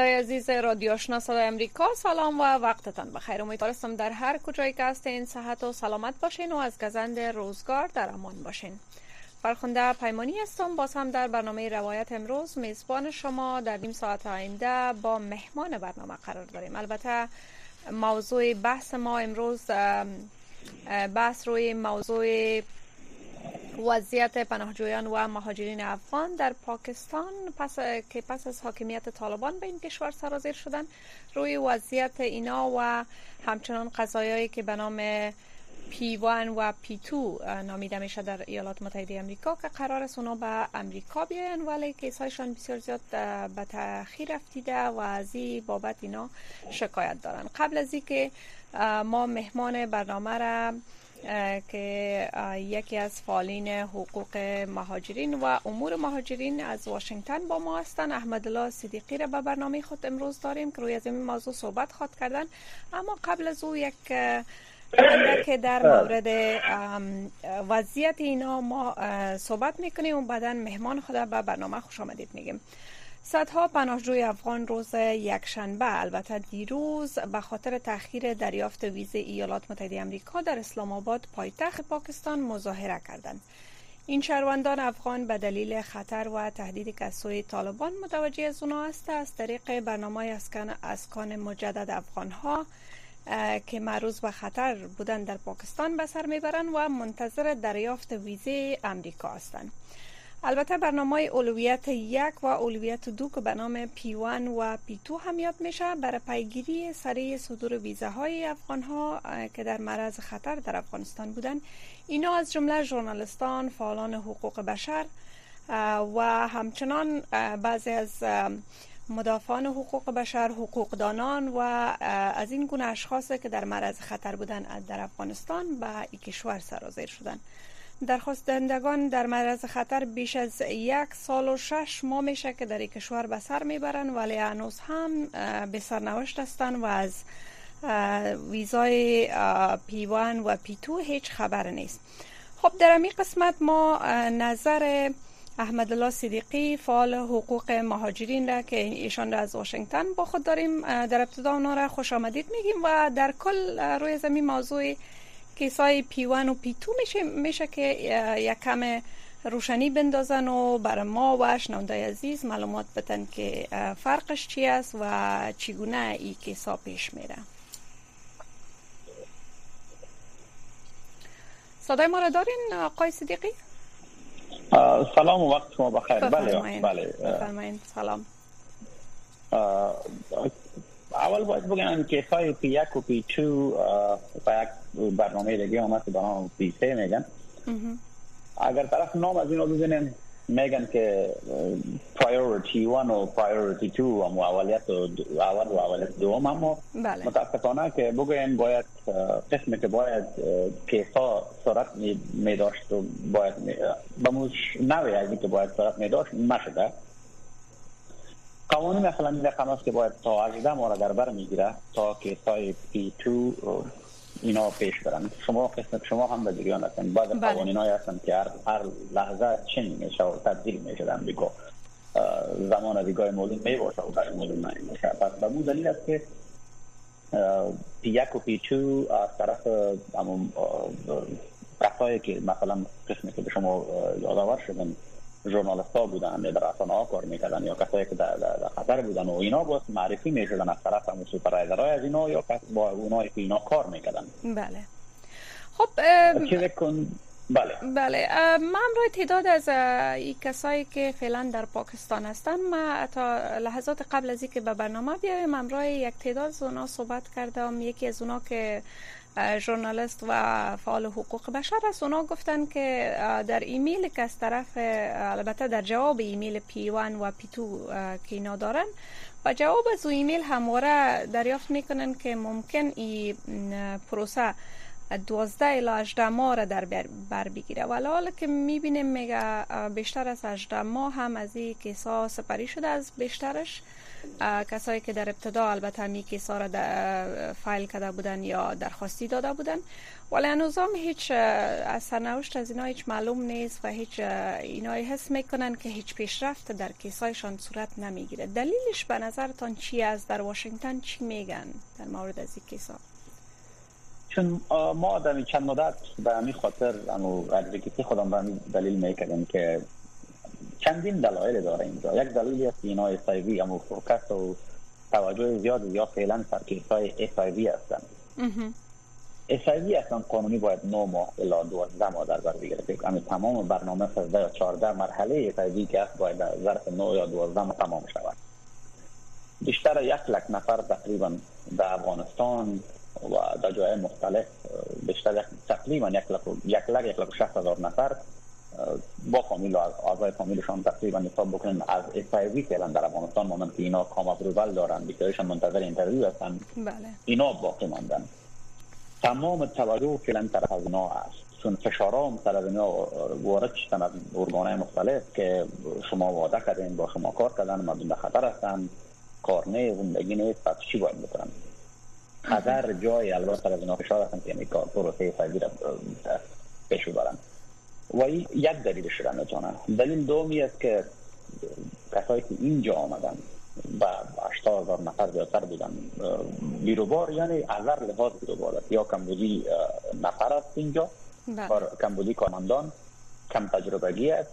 شنوندای عزیز رادیو آشنا صدای امریکا. سلام و وقتتان بخیر. امیدوارم در هر کجایی که هستین صحت و سلامت باشین و از گزند روزگار در امان باشین. فرخنده پیمانی هستم. باز هم در برنامه روایت امروز میزبان شما در نیم ساعت آینده با مهمان برنامه قرار داریم. البته موضوع بحث ما امروز بحث روی موضوع وضعیت پناهجویان و مهاجرین افغان در پاکستان پس که پس از حاکمیت طالبان به این کشور سرازیر شدن روی وضعیت اینا و همچنان قضایایی که به نام پی وان و پی تو نامیده میشه در ایالات متحده امریکا که قرار است اونا به امریکا بیاین ولی کیسایشان بسیار زیاد به تاخیر رفتیده و از این بابت اینا شکایت دارن. قبل از اینکه ما مهمان برنامه را که یکی از فعالین حقوق مهاجرین و امور مهاجرین از واشنگتن با ما هستند احمد الله صدیقی را به برنامه خود امروز داریم که روی از این موضوع صحبت خواد کردن. اما قبل از او یک که در مورد وضعیت اینا ما صحبت می‌کنیم. و بعدا مهمان خود به برنامه خوش آمدید میگیم. صدها پناهجوی افغان روز یکشنبه البته دیروز به خاطر تاخیر دریافت ویزه ایالات متحده آمریکا در اسلام آباد پایتخت پاکستان مظاهره کردند. این شهروندان افغان به دلیل خطر و تهدید که سوی طالبان متوجه از اونا است از طریق برنامه اسکان مجدد افغان ها که معروض به خطر بودن در پاکستان به سر می‌برند و منتظر دریافت ویزه امریکا هستند. البته برنامه اولویت یک و اولویت دو که به نام پی و پی تو هم یاد میشه برای پیگیری سریع صدور ویزه های افغان ها که در معرض خطر در افغانستان بودن. اینا از جمله ژورنالیستان فعالان حقوق بشر و همچنان بعضی از مدافعان حقوق بشر حقوقدانان و از این گونه اشخاص که در معرض خطر بودن در افغانستان به این کشور سرازیر شدند درخواست دهندگان در معرض خطر بیش از یک سال و شش ماه میشه که در کشور به سر می‌برن. ولی هنوز هم به سرنوشت هستند و از ویزای پیوان و پیتو هیچ خبر نیست. خب در این قسمت ما نظر احمد الله صدیقی فعال حقوق مهاجرین را که ایشان را از واشنگتن با خود داریم در ابتدا اونا را خوش آمدید میگیم و در کل روی زمین موضوع کیسای پیوان و پیتو میشه میشه که یک کم روشنی بندازن و برای ما و شنوندای عزیز معلومات بدن که فرقش چی است و چگونه این کیسا پیش میره. صدای ما را دارین آقای صدیقی؟ سلام و وقت شما بخیر. بله بله. سلام. اول باید بگم که های P یک و P با یک برنامه دیگه آمد که برنامه P سه میگن. اگر طرف نام از اینو بزنیم میگن که priority one و priority two هم اولیت و اول و اولیت دوم. اما بله. متاسفانه که بگویم باید قسمی که باید کیس ها سرعت می داشت و باید به موش نوی که باید سرعت می داشت نشده. قوانین مثلا این رقم است که باید تا 18 ماه را در بر می‌گیره تا که سای پی 2 اینا پیش برن. شما قسمت شما هم به جریان هستن. بعض بله. قوانین های هستن که هر, هر لحظه چنین میشه و تبدیل میشه در امریکا زمان دیگاه مولین می باشه و برای مولین می باشه پس به مو دلیل است که پی یک و پی 2 از طرف همون کسایی که مثلا قسمی که به شما یادآور شدن ژورنالیست ها بودن در رسانه ها کار می‌کردن یا کسایی که در, در خطر بودن و اینا باز معرفی می‌شدن از طرف هم های از اینا یا کس با اونایی که اینا کار می‌کردن. بله. خب کن بله. بله من روی تعداد از این کسایی که فعلا در پاکستان هستن ما تا لحظات قبل از اینکه به برنامه بیایم من یک تعداد از اونا صحبت کردم. یکی از اونا که ژورنالیست و فعال حقوق بشر است. اونا گفتن که در ایمیل که از طرف البته در جواب ایمیل P 1 و P 2 که اینا دارن و جواب از ایمیل همواره دریافت می‌کنن که ممکن این پروسه 12 الی 18 ماه را در بر بگیره. ولی حالا که می‌بینیم میگه بیشتر از 18 ماه هم از این case ا سپری شده از بیشترش کسایی که در ابتدا البته می کیسا را فایل کرده بودن یا درخواستی داده بودن. ولی هنوز هم هیچ از سرنوشت از اینا هیچ معلوم نیست و هیچ اینا حس می‌کنن که هیچ پیشرفت در کیسایشان صورت نمی‌گیره. دلیلش به نظرتان چی است در واشنگتن چی میگن در مورد از این کیسا؟ چون ما آدمی چند مدت به همین خاطر امو ادوکیتی خودم به دلیل می‌کردیم که چندین دلایل داره اینجا؟ یک دلیلی است اینا اس امو focus و توجه زیاد یا فعلا سر case های S هستند SIV اصلا قانونی باید 9 ماه الا 12 ماه در بر بگیره. که همین تمام برنامه 13 یا 14 مرحله SIV که است باید در ظرف 9 یا 12 ماه تمام شود. بیشتر یک لک نفر تقریبا در افغانستان و در جای مختلف بیشتر تقریبا یک لک یک لک یک لک هزار نفر با فامیل اعضای فامیلشان تقریبا حساب بکنن از SIV فعلا در افغانستان مانند که اینا COM approval دارن بیشترشان منتظر interview هستن. بله. اینا باقی ماندن. تمام توجه فعلا طرف از اینا است. چون فشارام سر از اینا وارد شدن از ارگانهای مختلف که شما واده کردین با شما کار کردن مردم به خطر هستن. کار نه زندگی نیست پس چی باید بکنن؟ هزار جای البته از اینا فشار هستن که کار پروسه فردی را پیش ببرن و یک دلیل شدن می‌تونه دلیل دومی است که کسایی که اینجا آمدن و 80 هزار نفر زیادتر بودن بیروبار یعنی از هر لحاظ بیروبار است. یا کمبودی نفر است اینجا بله. کمبودی کارمندان کم تجربگی است.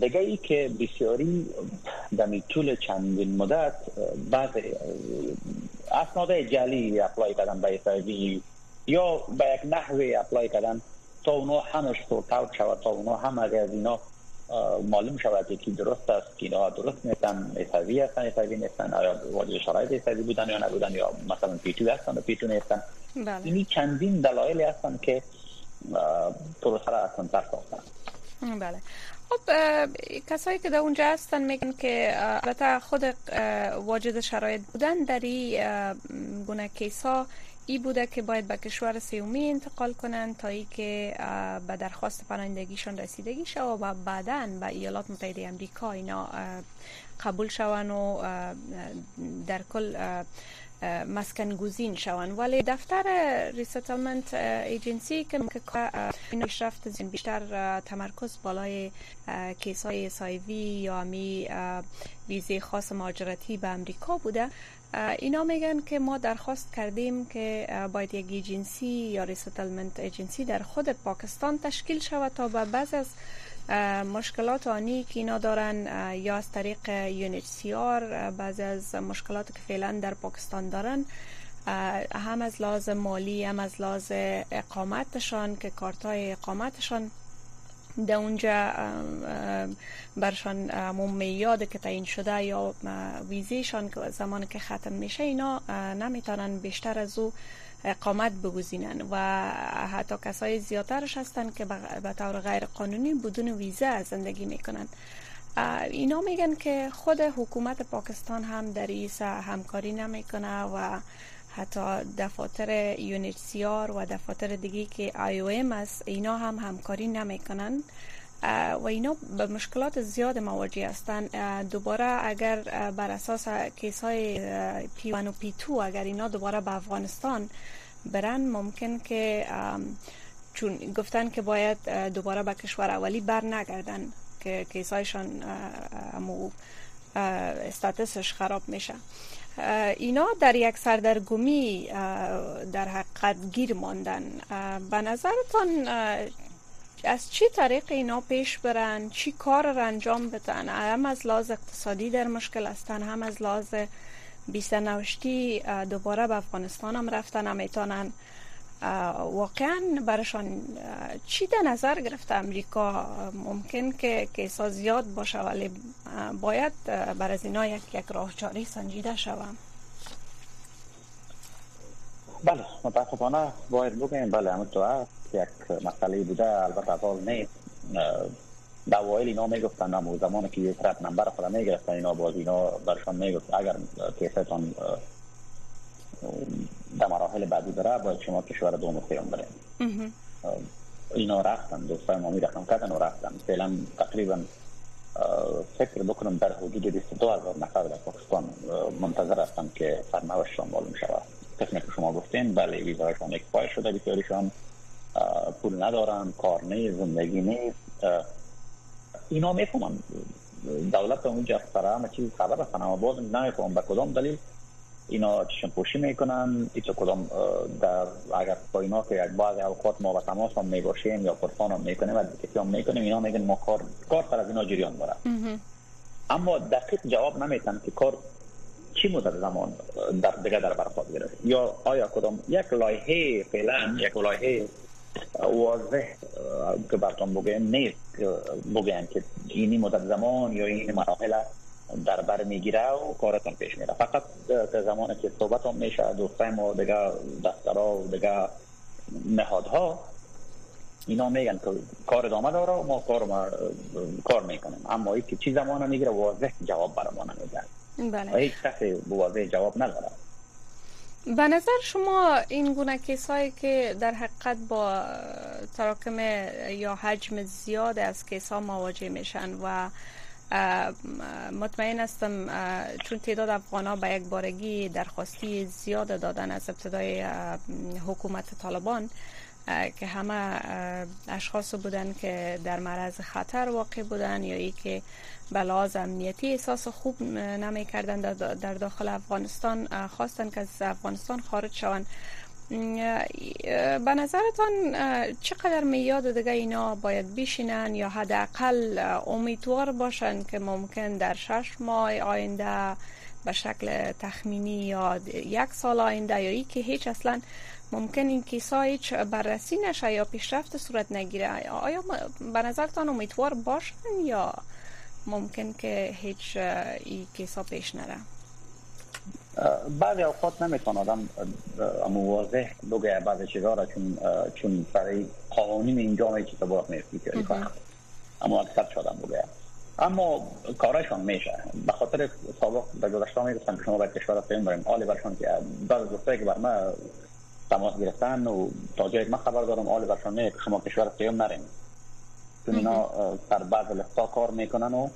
دیگه ای که بسیاری دمی طول چندین مدت بعض اسناد جلی اپلای کردن به یا به یک نحوه apply کردن تا اونا همش sort out شود تا اونا هم از اینا معلوم شود که درست است که اینا درست نیستن SIV هستن نیستن آیا واجد شرایط SIV بودن یا نبودن یا مثلا P two هستن و P two نیستن. بله. اینی چندین دلایلی هستن که پروسه را اصلا تر بله. خب کسایی که در اونجا هستن میگن که البته خود واجد شرایط بودن در این گونه case ا ای بوده که باید به کشور سیومی انتقال کنند تا ای که به درخواست پناهندگیشان رسیدگی شود و بعدا به ایالات متحده امریکا اینا قبول شون و در کل مسکن گزین شون. ولی دفتر resettlement agency که این پیشرفت بیشتر تمرکز بالای case های SIV یا می ویزه خاص مهاجرتی به امریکا بوده. اینا میگن که ما درخواست کردیم که باید یک agency یا resettlement agency در خود پاکستان تشکیل شود تا به بعض از مشکلات آنی که اینا دارن یا از طریق R بعض از مشکلات که فعلا در پاکستان دارن هم از لازم مالی هم از لازم اقامتشان که کارتای اقامتشان در اونجا برشان میاد که تعیین شده یا ویزیشان زمان که ختم میشه اینا نمی‌تونن بیشتر از او اقامت بگزینن و حتی کسای زیادترش هستن که به طور غیر قانونی بدون ویزه زندگی می‌کنن اینا میگن که خود حکومت پاکستان هم در ایسا همکاری نمی‌کنه و حتی دفاتر یونیتسیار و دفاتر دیگه که آی او ام است اینا هم همکاری نمی‌کنن. و اینا به مشکلات زیاد مواجه هستند دوباره اگر بر اساس case های P و P two اگر اینا دوباره به افغانستان برن ممکن که چون گفتن که باید دوباره به کشور اولی بر نگردن که case هایشان status ش خراب میشه. اینا در یک سردرگمی در حقیقت گیر ماندن. به نظرتان از چی طریق اینا پیش برن؟ چی کار را انجام بدن؟ هم از لحاظ اقتصادی در مشکل هستن هم از لحاظ بیست نوشتی دوباره به افغانستان هم رفتن هم ایتانن واقعا برشان چی در نظر گرفته امریکا؟ ممکن که کیسا زیاد باشه ولی باید بر از اینا یک, یک راهچاری سنجیده شوم. بله متاسفانه باید بگیم بله همون تو هست یک مسئله بوده البته اول نیست. در وایل اینا می‌گفتن امو زمانی که یک رد نمبر خود می‌گرفتن اینا باز اینا برشان می‌گفت. اگر کیستان در مراحل بعدی داره باید شما کشور دوم سیام بریم اینا رفتن دوستای ما می‌رفتن کردن و رفتن. فعلا تقریبا فکر بکنم در حدود 22 هزار نفر در پاکستان منتظر هستن که سرنوشتشان معلوم شود قسمی که شما گفتین بله ویزایشان یک پای شده بسیاریشان. پول ندارن کار نیست زندگی نیست. اینا می‌فهمن. دولت اونجا سر همه چیز خبر هستن اما باز نمی‌فهمن. به کدام دلیل؟ اینا چشم پوشی می‌کنن. ایچ کدام در اگر با اینا که یک بعض اوقات ما به تماس هم می‌باشیم یا پرسان هم می‌کنیم و دیگه هم می‌کنیم اینا میگن ما کار کار سر از اینا جریان داره. اما دقیق جواب نمیتن که کار چی مدت زمان در دیگه در برخواد گرفت. یا آیا کدام یک لایحه فعلا یک لایحه واضح که براتون بگیم نیست بگیم که اینی مدت زمان یا این مراحل در بر می‌گیره و کارتان پیش میره. فقط که زمانی که صحبت هم میشه دوستای ما دیگه دفترها و دیگه نهادها اینا میگن که کار ادامه داره و ما کار ما کار می‌کنیم. اما ای که چی زمان می‌گیره واضح جواب برای ما نمیده. بله. هیچ کسی واضح جواب نداره. به نظر شما این گونه کیسایی که در حقیقت با تراکم یا حجم زیاد از کیس ها مواجه میشن و مطمئن هستم چون تعداد افغان ها به یک بارگی درخواستی زیاد دادن از ابتدای حکومت طالبان که همه اشخاص بودن که در معرض خطر واقع بودن یا ای که به لحاظ امنیتی احساس خوب نمی کردن در داخل افغانستان. خواستن که از افغانستان خارج شوند. به نظرتان چقدر میاد دیگه اینا باید بشینن یا حداقل امیدوار باشن که ممکن در شش ماه آینده به شکل تخمینی یا یک سال آینده یا ای که هیچ اصلا ممکن این کیسا هیچ بررسی نشه یا پیشرفت صورت نگیره. آیا به نظرتان امیدوار باشن یا ممکن که هیچ این کیسا پیش نره؟ بعضی اوقات نمیتون آدم واضح بگه بعضی چیزا را چون چون برای قوانین اینجا می چیز باید میفتی که اما اکثر شدم بگه. اما کارشان میشه. به خاطر سابق در گذشته می‌گفتن که شما باید کشور فیلم بریم. آلی برشان که بعض دوستایی که بر ما تماس گرفتن و تا جایی من خبر دارم آلی برشان میگه که شما کشور فیلم نریم چون اینا در بعض لفتا کار می‌کنن و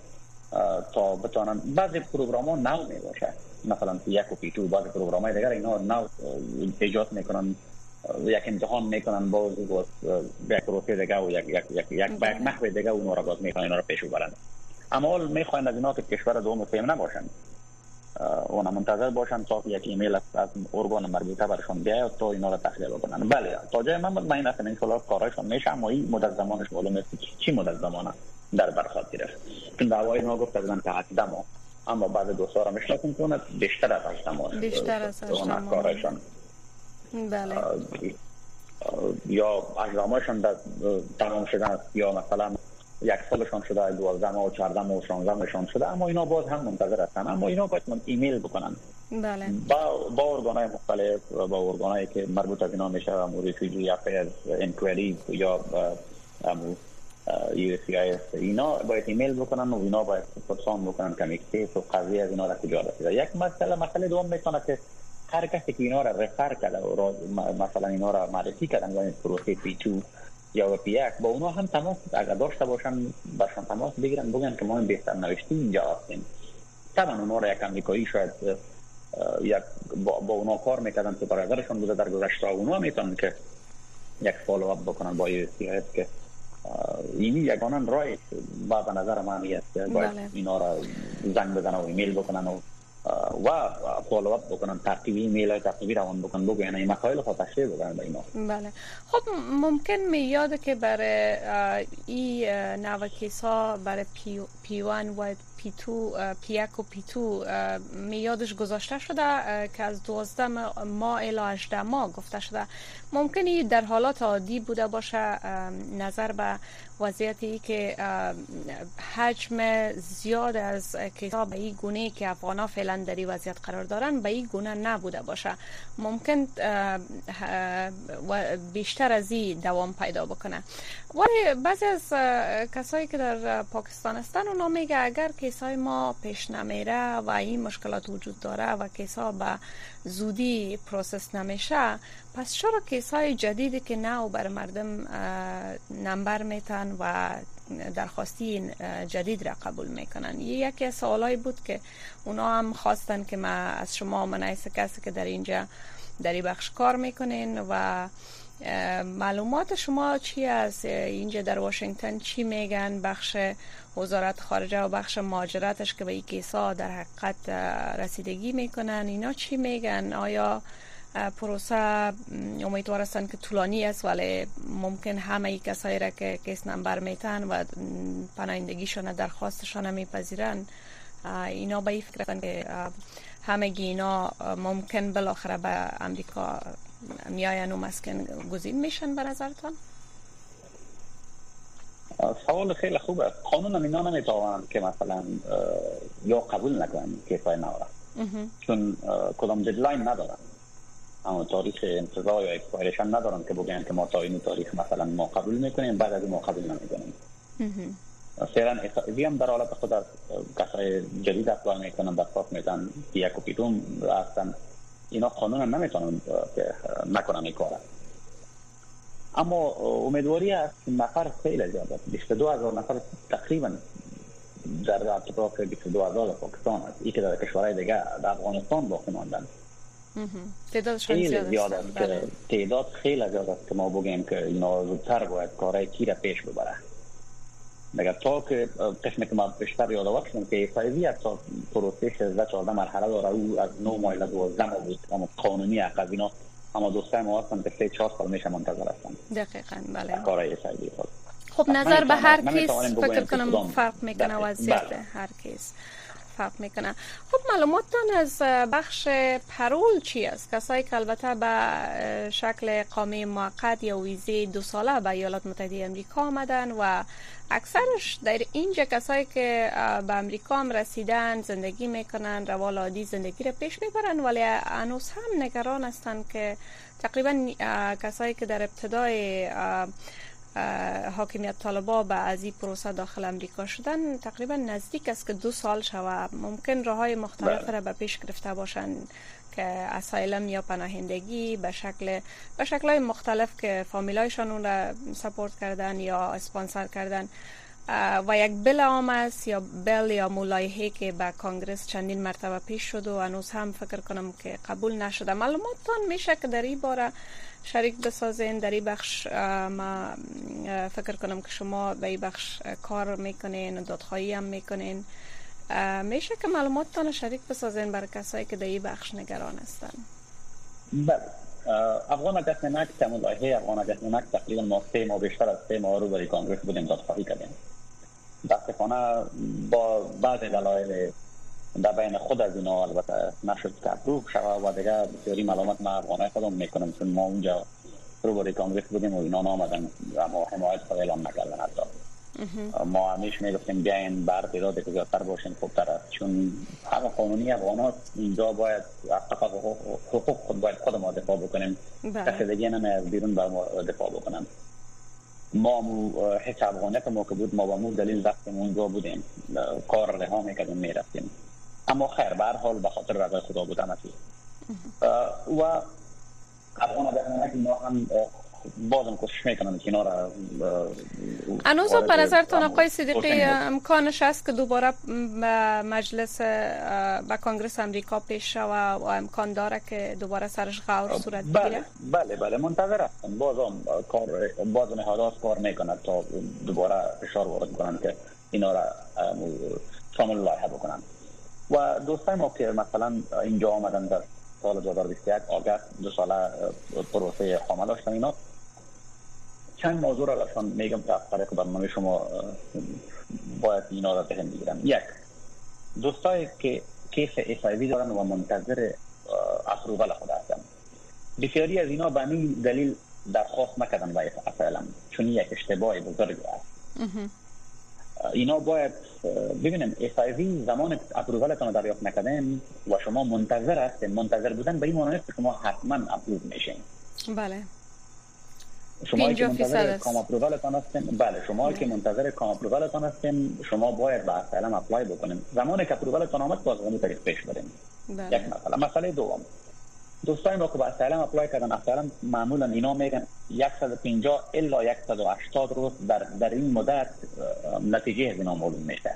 تا بتونن بعضی پروگرام ها نو می مثلا یک و پیتو بعضی پروگرام های دیگر اینا نو ایجاد می‌کنن یک امتحان می‌کنن باز باز یک پروسه دیگه و یک یک یک یک نحوه دیگه اون را باز می‌خوان اینا را پیش اما می‌خواین از اینا که کشور دوم فهم نباشن. اونا منتظر باشن تا یک ایمیل از ارگان مربوطه برشون بیاید تا اینا را تحلیل بکنن. بله تا جای من مطمئن هستم ان شاء کارشون میشه اما این مدت زمانش معلوم نیست چی مدت زمانه در برخواد گرفت. چون دعوای ما گفت از تا 18 ماه اما بعد دو سال می‌شناسیم که بیشتر از 18 ماه. بیشتر از 18 ماه. بله. یا اجرامشان تمام شدن یا مثلا یک سالشان شده 12 ماه و 14 ماه و 16 ماهشان شده اما اینا باز هم منتظر هستن. اما اینا باید من ایمیل بکنن. بله. با با ارگانای مختلف با ارگانایی که مربوط از اینا میشه امو ریفیجی افیرز انکویری یا یو اینا باید ایمیل بکنن و اینا باید پرسان بکنن که میکتیس و قضیه از اینا را کجا رسیده. یک مسئله مسئله دوم می‌تونه که هر کسی که اینا را refer کرده و مثلا اینا را معرفی کردن یعنی پروسه P 2 یا P یک با اونا هم تماس اگر داشته باشن برشان تماس بگیرن بگن که ما این بهتر نوشتی اینجا هستیم. طبعا اونا را یک امریکایی شاید یک با, با اونا کار می‌کردن برادرشون بوده در گذشته اونا می‌تونن که یک follow up بکنن با یو که اینی یگانان رای با به نظر من است باید بله. اینا را زنگ بزنن و ایمیل بکنن و و follow up بکنن ترتیبی ایمیل های ترتیبی روان بکنن بگن این مسائل خود تشریح بکنن به اینا بله خب ممکن میاد که برای این نوع case ها برای P, P one و P two P یک و P two میادش گذاشته شده که از 12 ماه الی 18 ماه گفته شده. ممکنه در حالات عادی بوده باشه نظر به وضعیتی که حجم زیاد از کتاب به این گونه که افغان فعلا در این وضعیت قرار دارن به این گونه نبوده باشه. ممکن بیشتر از این دوام پیدا بکنه. ولی بعضی از کسایی که در پاکستان هستن اونا میگه اگر کیسای ما پیش نمیره و این مشکلات وجود داره و کیسا به زودی پروسس نمیشه پس چرا کیسای جدیدی که نو بر مردم نمبر میتن و درخواستی جدید را قبول می‌کنن؟ یکی از سوالایی بود که اونا هم خواستن که ما از شما منعیس کسی که در اینجا در این بخش کار می‌کنین و معلومات شما چی از اینجا در واشنگتن چی میگن؟ بخش وزارت خارجه و بخش ماجراتش که به این کیسا در حقیقت رسیدگی می‌کنن اینا چی میگن؟ آیا پروسه امیدوار هستند که طولانی است ولی ممکن همه ای کسایی را که کیس نمبر میتن و پناهندگیشان درخواستشان میپذیرن اینا به این فکر که همگی اینا ممکن بالاخره به امریکا میاین و مسکن گزین میشن به نظرتان؟ سوال خیلی خوبه. قانون اینا نمی‌توانند که مثلا یا قبول نکنن که پای نورا چون کدام ددلاین ندارن. اما تاریخ انتظار یا اکسپایرشن ندارن که بگن که ما تا این تاریخ مثلا ما قبول می‌کنیم بعد از ما قبول نمی‌کنیم. فعلا اقتصادی هم در حالت خود از کسای جدید اپلای می‌کنن درخواست میدن یک و هستن اینا قانون هم نمی‌تونن که نکنن این کار اما امیدواری است نفر خیلی زیاد است. 22 هزار نفر تقریبا در اطراف 22 هزار پاکستان است. ای که در کشورهای دیگه در افغانستان باقی ماندن. خیلی زیاد است. که تعداد خیلی زیاد است که ما بگیم که اینا زودتر باید کارهای کی را پیش ببره. مگر تا که قسمی که ما بیشتر یاد کنم که فایزی تا پروسه 13 14 مرحله داره او از 9 ماه الی 12 ماه بود اما قانونی از اینا اما دوستای ما هستن که 3 4 سال میشه منتظر هستن دقیقاً بله کارای فایزی خب نظر به هر case فکر کنم فرق می‌کنه وضعیت هر case فرق می‌کنه خب معلوماتتان از بخش parole چی است؟ کسایی که البته به شکل اقامه موقت یا ویزه دو ساله به ایالات متحده امریکا آمدن و اکثرش در اینجا کسایی که به امریکا هم رسیدن زندگی می‌کنن روال عادی زندگی را پیش می‌برن ولی هنوز هم نگران هستند که تقریبا کسایی که در ابتدای حاکمیت طالبا به از این پروسه داخل امریکا شدن تقریبا نزدیک است که دو سال شوه ممکن راه های مختلف را به پیش گرفته باشند که اسایلم یا پناهندگی به شکل به شکل های مختلف که فامیلایشان اون را سپورت کردن یا اسپانسر کردن. و یک بل آم است یا بل یا ملایحه که به کانگرس چندین مرتبه پیش شد و هنوز هم فکر کنم که قبول نشده. معلوماتتان میشه که در این باره شریک بسازین در این بخش ما فکر کنم که شما به این بخش کار می‌کنین دادخواهی هم می‌کنین. میشه که معلوماتتان شریک بسازین برای کسایی که در این بخش نگران هستن. بله. افغان دستنمک تمولایه افغان دستنمک تقریبا ما سه ماه بیشتر از سه ماه رو برای کانگرس بودیم دادخواهی کردیم. دستخانه با بعض دلایل در بین خود از اینا البته نشد که اپروف شود و دیگه بسیاری ملامت ما افغانای خودم می‌کنم چون ما اونجا رو برای کانگرس بودیم و اینا نامدن اما حمایت خود اعلام نکردن حتی. ما همیش می‌گفتیم بیاین بر تعداد که زیادتر باشین خوبتر است. چون همه قانونی افغان اینجا باید حقوق خود باید خود ما دفاع بکنیم. بله. کسی دیگه نمی از بیرون بر ما دفاع بکنم ما مو هیچ افغانیت ما که بود ما با مو دلیل رفتیم اونجا بودیم. کار رها می‌کردیم می‌رفتیم. اما خیر به حال به خاطر رضای خدا بود همه و افغان در ما هم بازم کوشش می‌کنن که اینا را انوز به نظرتان آقای صدیقی امکانش است که دوباره مجلس به کانگرس امریکا پیش شوه و امکان داره که دوباره سرش غور صورت بله، بگیره؟ بله بله منتظر هستم. بازم کار بازم حداث کار می‌کنه تا دوباره فشار وارد کنن که اینا را شامل لایحه بکنن و دوستای ما که مثلا اینجا آمدن در سال 2021 آگست دو ساله پروسه حامل داشتن اینا چند موضوع را لطفا میگم که از طریق برنامه شما باید اینا را بهم بگیرم یک دوستایی که کیس ایسایوی دارن و منتظر اپروول خود هستن. بسیاری از اینا به این دلیل درخواست نکردن و اسایلم چون یک اشتباه بزرگ است. اینا باید ببینیم SIV زمان approval تان دریافت نکردن و شما منتظر هستین. منتظر بودن به این معنی که شما حتما اپروو میشین بله. شما که منتظر کام اپرووالتان هستین بله شما که منتظر کام اپرووالتان هستین شما باید به اسایلم اپلای بکنین زمانی که اپرووالتان آمد باز همون طریق پیش بریم. بله. یک مسئله. مسئله دوم. دوستای ما که به اسایلم اپلای کردن asylum معمولا اینا میگن 150 الا 180 روز در در این مدت نتیجه از اینا معلوم میشه.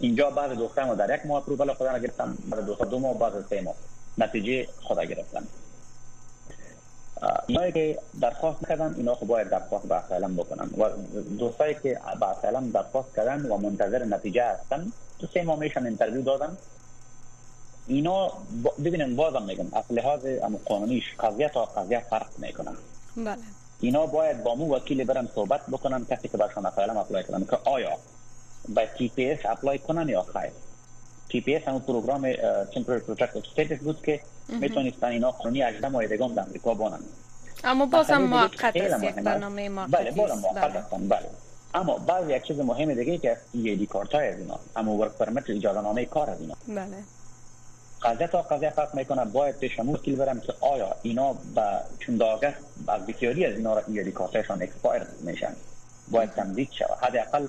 اینجا بعض دوستای ما در یک ماه اپرووال خود گرفتن بعد دوستا دو ماه بعد سه ماه. نتیجه خود گرفتن. اینایی که درخواست کردن اینا خب باید درخواست به اسایلم بکنن. و دوستایی که به اسایلم درخواست کردن و منتظر نتیجه هستن تو سه ماه میشن انترویو دادن. اینا ببینن بازم میگم از لحاظ قانونیش قضیه تا قضیه فرق می‌کنن بله. اینا باید با مو وکیل برن صحبت بکنن کسی که برشان asylum apply کنن که آیا به TPS apply کنن یا خیر. TPS همون program temporary protective status بود که می‌تونستن اینا قانونی 18 ماه دیگه در امریکا بمانن اما بازم موقت است یک برنامه موقتی بله بازم موقت هستن بله اما بعض یک چیز مهم دیگه که ID card های از اینا اما work permit اجازه نامه کار از اینا بله قضیه تا قضیه فرق می‌کنه باید پیش مشکل برم که آیا اینا با چون داغه از بسیاری از اینا را ای دی کارتشان اکسپایر میشن باید تمدید شود حداقل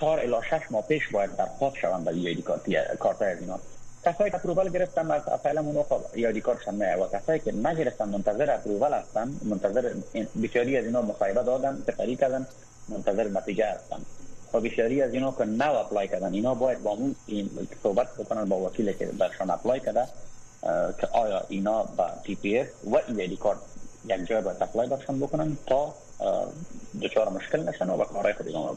4 الی 6 ماه پیش باید درخواست شوند به ای دی کارت از اینا. کسایی که اپرووال گرفتن از فعلا اونو خب یادی کارشان نه. و کسایی که نگرفتن منتظر اپرووال هستن منتظر بسیاری از اینا مصاحبه دادن تقریبا کردن منتظر نتیجه هستن. و بسیاری از اینا که نو اپلای کردن اینا باید با اون صحبت بکنن با وکیلی که برشان apply کرده که آیا اینا با TPS و ID card یک جای باید apply برشان بکنن تا دچار مشکل نشن و به کارهای خود ادامه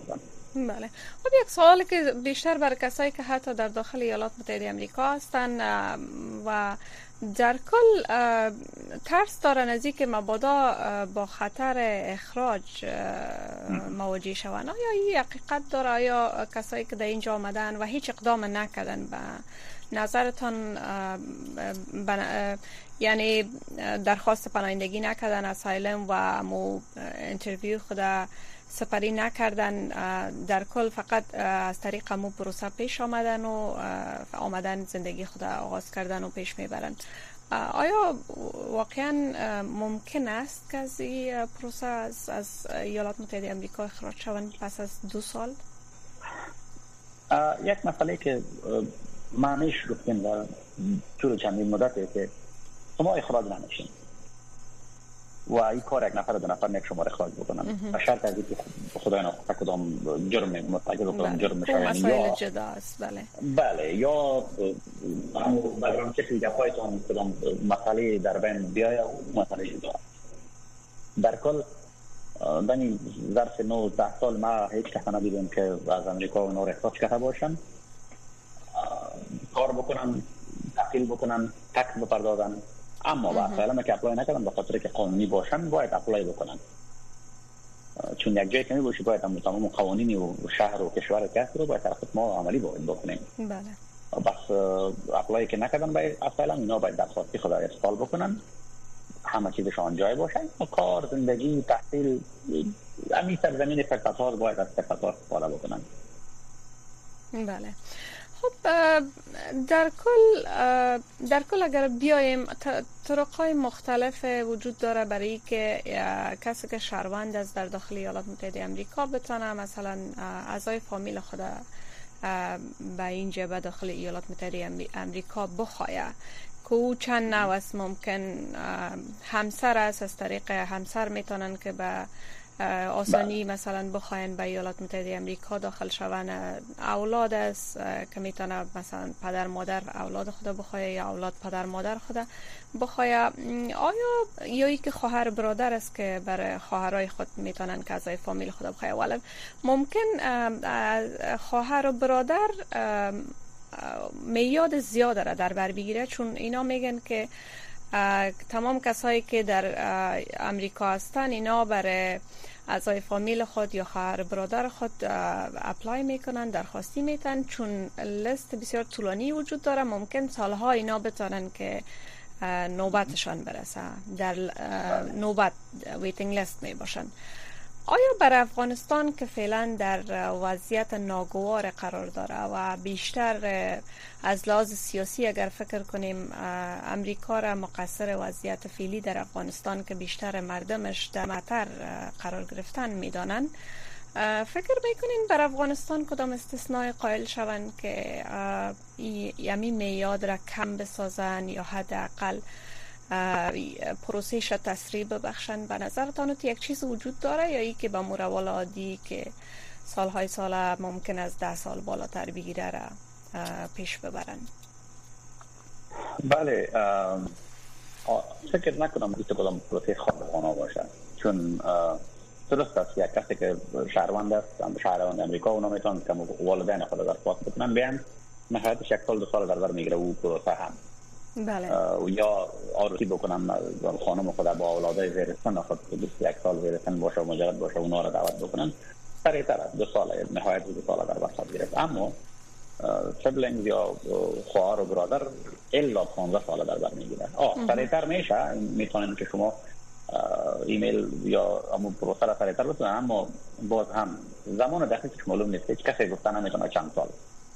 بله. خب یک سوالی که بیشتر بر کسایی که حتی در داخل ایالات متحده امریکا هستن و در کل ترس دارن از که مبادا با خطر اخراج مواجه شوند. آیا این حقیقت داره؟ آیا کسایی که در اینجا آمدن و هیچ اقدام نکردن به نظرتان یعنی درخواست پناهندگی نکردن اسایلم و مو انترویو خدا سپری نکردن در کل فقط از طریق مو پروسه پیش آمدن و آمدن زندگی خود آغاز کردن و پیش می‌برن آیا واقعا ممکن است که از این پروسه از, از ایالات متحده امریکا اخراج شوند پس از دو سال؟ یک مسئله که معنیش گفتیم در طول چندین مدته که شما اخراج نمیشین و این کار یک نفر دو نفر یک شما اخراج بکنن و شرط از اینکه خدای نخواسته کدام جرم مرتکب کدام بله. جرم میشن یا جدا است بله. بله. یا همو بگرام چه گپایتان کدام مسئله در بین بیاید و مسئله جدا. در کل دنی ظرف نو ده سال ما هیچ کسی ندیدیم که از امریکا و نور اخراج کرده باشن. کار بکنن تحقیل بکنن تکس بپردازن. اما با فعلا که اپلای نکردن به خاطر که قانونی باشن باید اپلای بکنن. چون یک جایی که می باشی باید هم تمام قوانین و شهر و کشور هست رو باید طرف ما عملی باید بکنیم. بله. بس اپلای که نکردن باید اصلا اینا باید درخواستی خدا استفال بکنن. همه چیزشان جای باشن کار زندگی تحصیل همین سرزمین فرصت باید از ها استفاده بکنن. بله. خب در کل در کل اگر بیایم طرق مختلف وجود داره برای که کسی که شهروند از در داخل ایالات متحده امریکا بتونه مثلا اعضای فامیل خود به اینجا به داخل ایالات متحده امریکا بخواهد که او چند نوع است؟ ممکن همسر است. از طریق همسر می‌تونن که به آسانی بله. مثلا بخواین به ایالات متحده امریکا داخل شون اولاد است که می‌تونه مثلا پدر مادر اولاد خود بخواه یا اولاد پدر مادر خود بخواه آیا یا که خواهر برادر است که برای خواهرای خود می‌تونن که از فامیل خود بخواه ولی ممکن خواهر و برادر میاد زیاد را در بر بگیره چون اینا میگن که تمام کسایی که در امریکا هستن اینا برای اعضای فامیل خود یا خواهر برادر خود apply می‌کنن درخواستی میتن چون لیست بسیار طولانی وجود داره ممکن سالها اینا بتانن که نوبتشان برسه در نوبت waiting list می باشن آیا بر افغانستان که فعلا در وضعیت ناگوار قرار داره و بیشتر از لحاظ سیاسی اگر فکر کنیم امریکا را مقصر وضعیت فعلی در افغانستان که بیشتر مردمش در مطر قرار گرفتن می‌دانند فکر می‌کنین بر افغانستان کدام استثناء قائل شوند که یمی میاد را کم بسازن یا حداقل پروسیش تسریع ببخشن به نظرتان یک چیز وجود داره یا ای که به مروال عادی که سالهای سال ممکن از ده سال بالاتر بگیره را پیش ببرن بله فکر نکنم که کدام پروسه خواهد باشه. چون درست است یک کسی که شهروند است شهروند امریکا اونا می‌تونن که والدین خود در پاس بکنن بیان نهایتش یک سال دو سال در بر او پروسه هم. بله. یا آروسی بکنم خانم خود با اولادای زیر سن خود یک سال زیر سن باشه و مجرد باشه اونا را دعوت بکنن. سریعتر دو سال نهایت دو سال در بر گرفت. اما سبلنگ یا خواهر و برادر الا 15 سال در بر می‌گیره. آه سریعتر میشه. می‌تونن که شما ایمیل یا امون پروسه را سریعتر بتونن. اما باز هم زمان دقیقش معلوم نیست. هیچ کسی گفتن نمی‌تونه چند سال.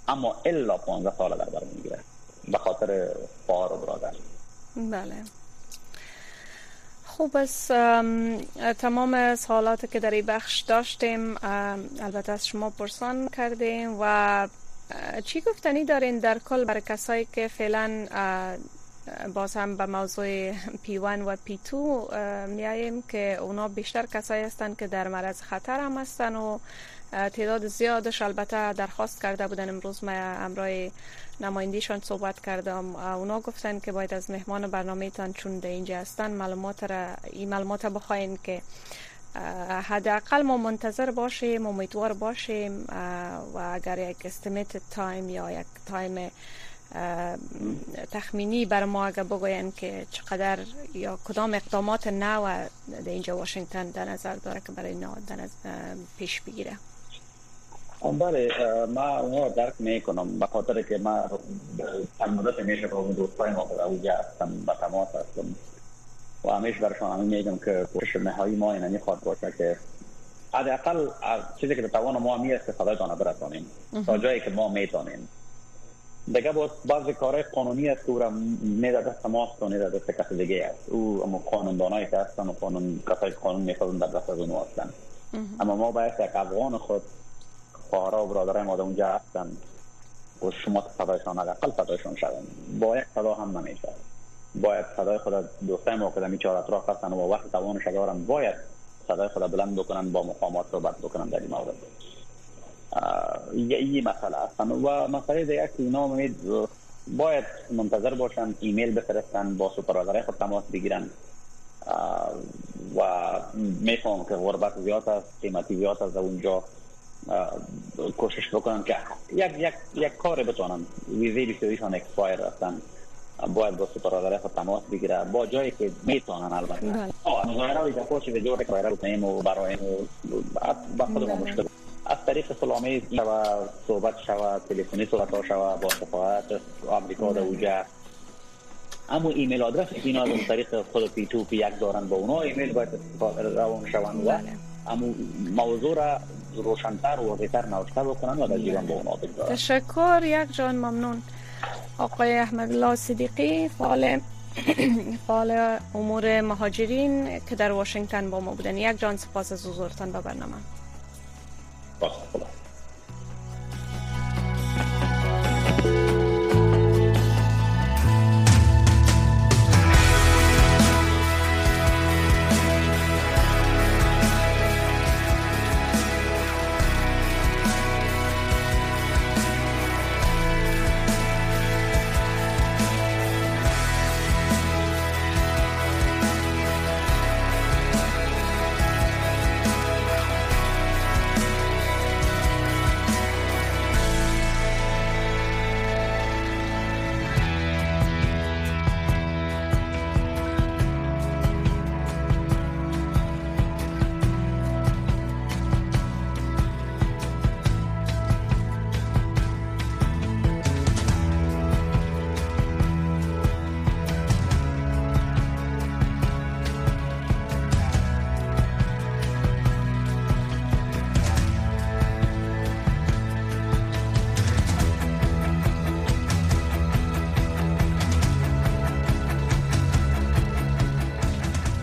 اما الا 15 سال در بر می‌گیره. به خاطر خواهر و برادر. بله. خوب است تمام سوالات که در این بخش داشتیم البته از شما پرسان کردیم و چی گفتنی دارین در کل برای کسایی که فعلا باز هم به موضوع پی 1 و پی 2 میاییم که اونا بیشتر کسایی هستند که در مرز خطر هم هستن و تعداد زیادش البته درخواست کرده بودن امروز ما امرای نمایندیشان صحبت کردم. اونا گفتن که باید از مهمان برنامه تان چون در اینجا هستن. معلومات را این معلومات بخواین که حداقل ما منتظر باشیم امیدوار باشیم و اگر یک estimate time یا یک time تخمینی بر ما اگر بگوین که چقدر یا کدام اقدامات نو در اینجا واشنگتن در نظر داره که برای نو پیش بگیره. بله ما اونها درک می‌کنم به خاطر که ما چند مدت میشه با دوستای ما در اونجا هستم به تماس هستم. و همیشه برشان همین میگم که کوشش نهایی ما اینانی خواهد باشه که حداقل چیزی که به توان ما می استفاده دانه برسانیم. تا جایی که ما می‌تونیم. دیگه با بعضی کارهای قانونی است که او را میده دست ماست و نیده دست کس دیگه است. او اما قانوندانایی که هستن و قانون کسای قانون میخوادن در دست از اونو هستن. اما ما باید یک افغان خود خواهر و برادرای ما اونجا هستن. و شما صدایشان اقل صدایشان شدن با یک صدا هم نمیشه باید صدای خود دوستای ما که در چهار اطراف هستن و وقت توانش دارن باید صدای خود بلند بکنن با مقامات صحبت بکنن در این مورد. این مسئله هستن و مسئله دیگه که اینا باید منتظر باشن ایمیل بفرستن با سپروایزر خود تماس بگیرن. و میفهم که غربت زیاد است قیمتی زیاد است اونجا. کوشش بکنن که یک یک یک کار بتونن ویزه بیشتریشان اکسپایر هستن باید با سپراداره خود تماس بگیره با جایی که می‌تونن البته مظاهره و پوچی به جور که باید کنیم و برای با خود ما مشکل از طریق سلامی شوه صحبت شوه تلفنی صحبت ها شوه با سفارت آمریکا در اوجه اما ایمیل آدرس اینا از طریق خود پی تو پی یک دارن با اونا ایمیل باید روان شوند و اما موضوع را روشنتر و واضحتر نوشته بکنن و در جیبان با اونا بگذارن تشکر. یک جان ممنون. آقای احمد الله صدیقی فعال فعال امور مهاجرین که در واشنگتن با ما بودن. یک جان سپاس از حضورتان به برنامه. Basta,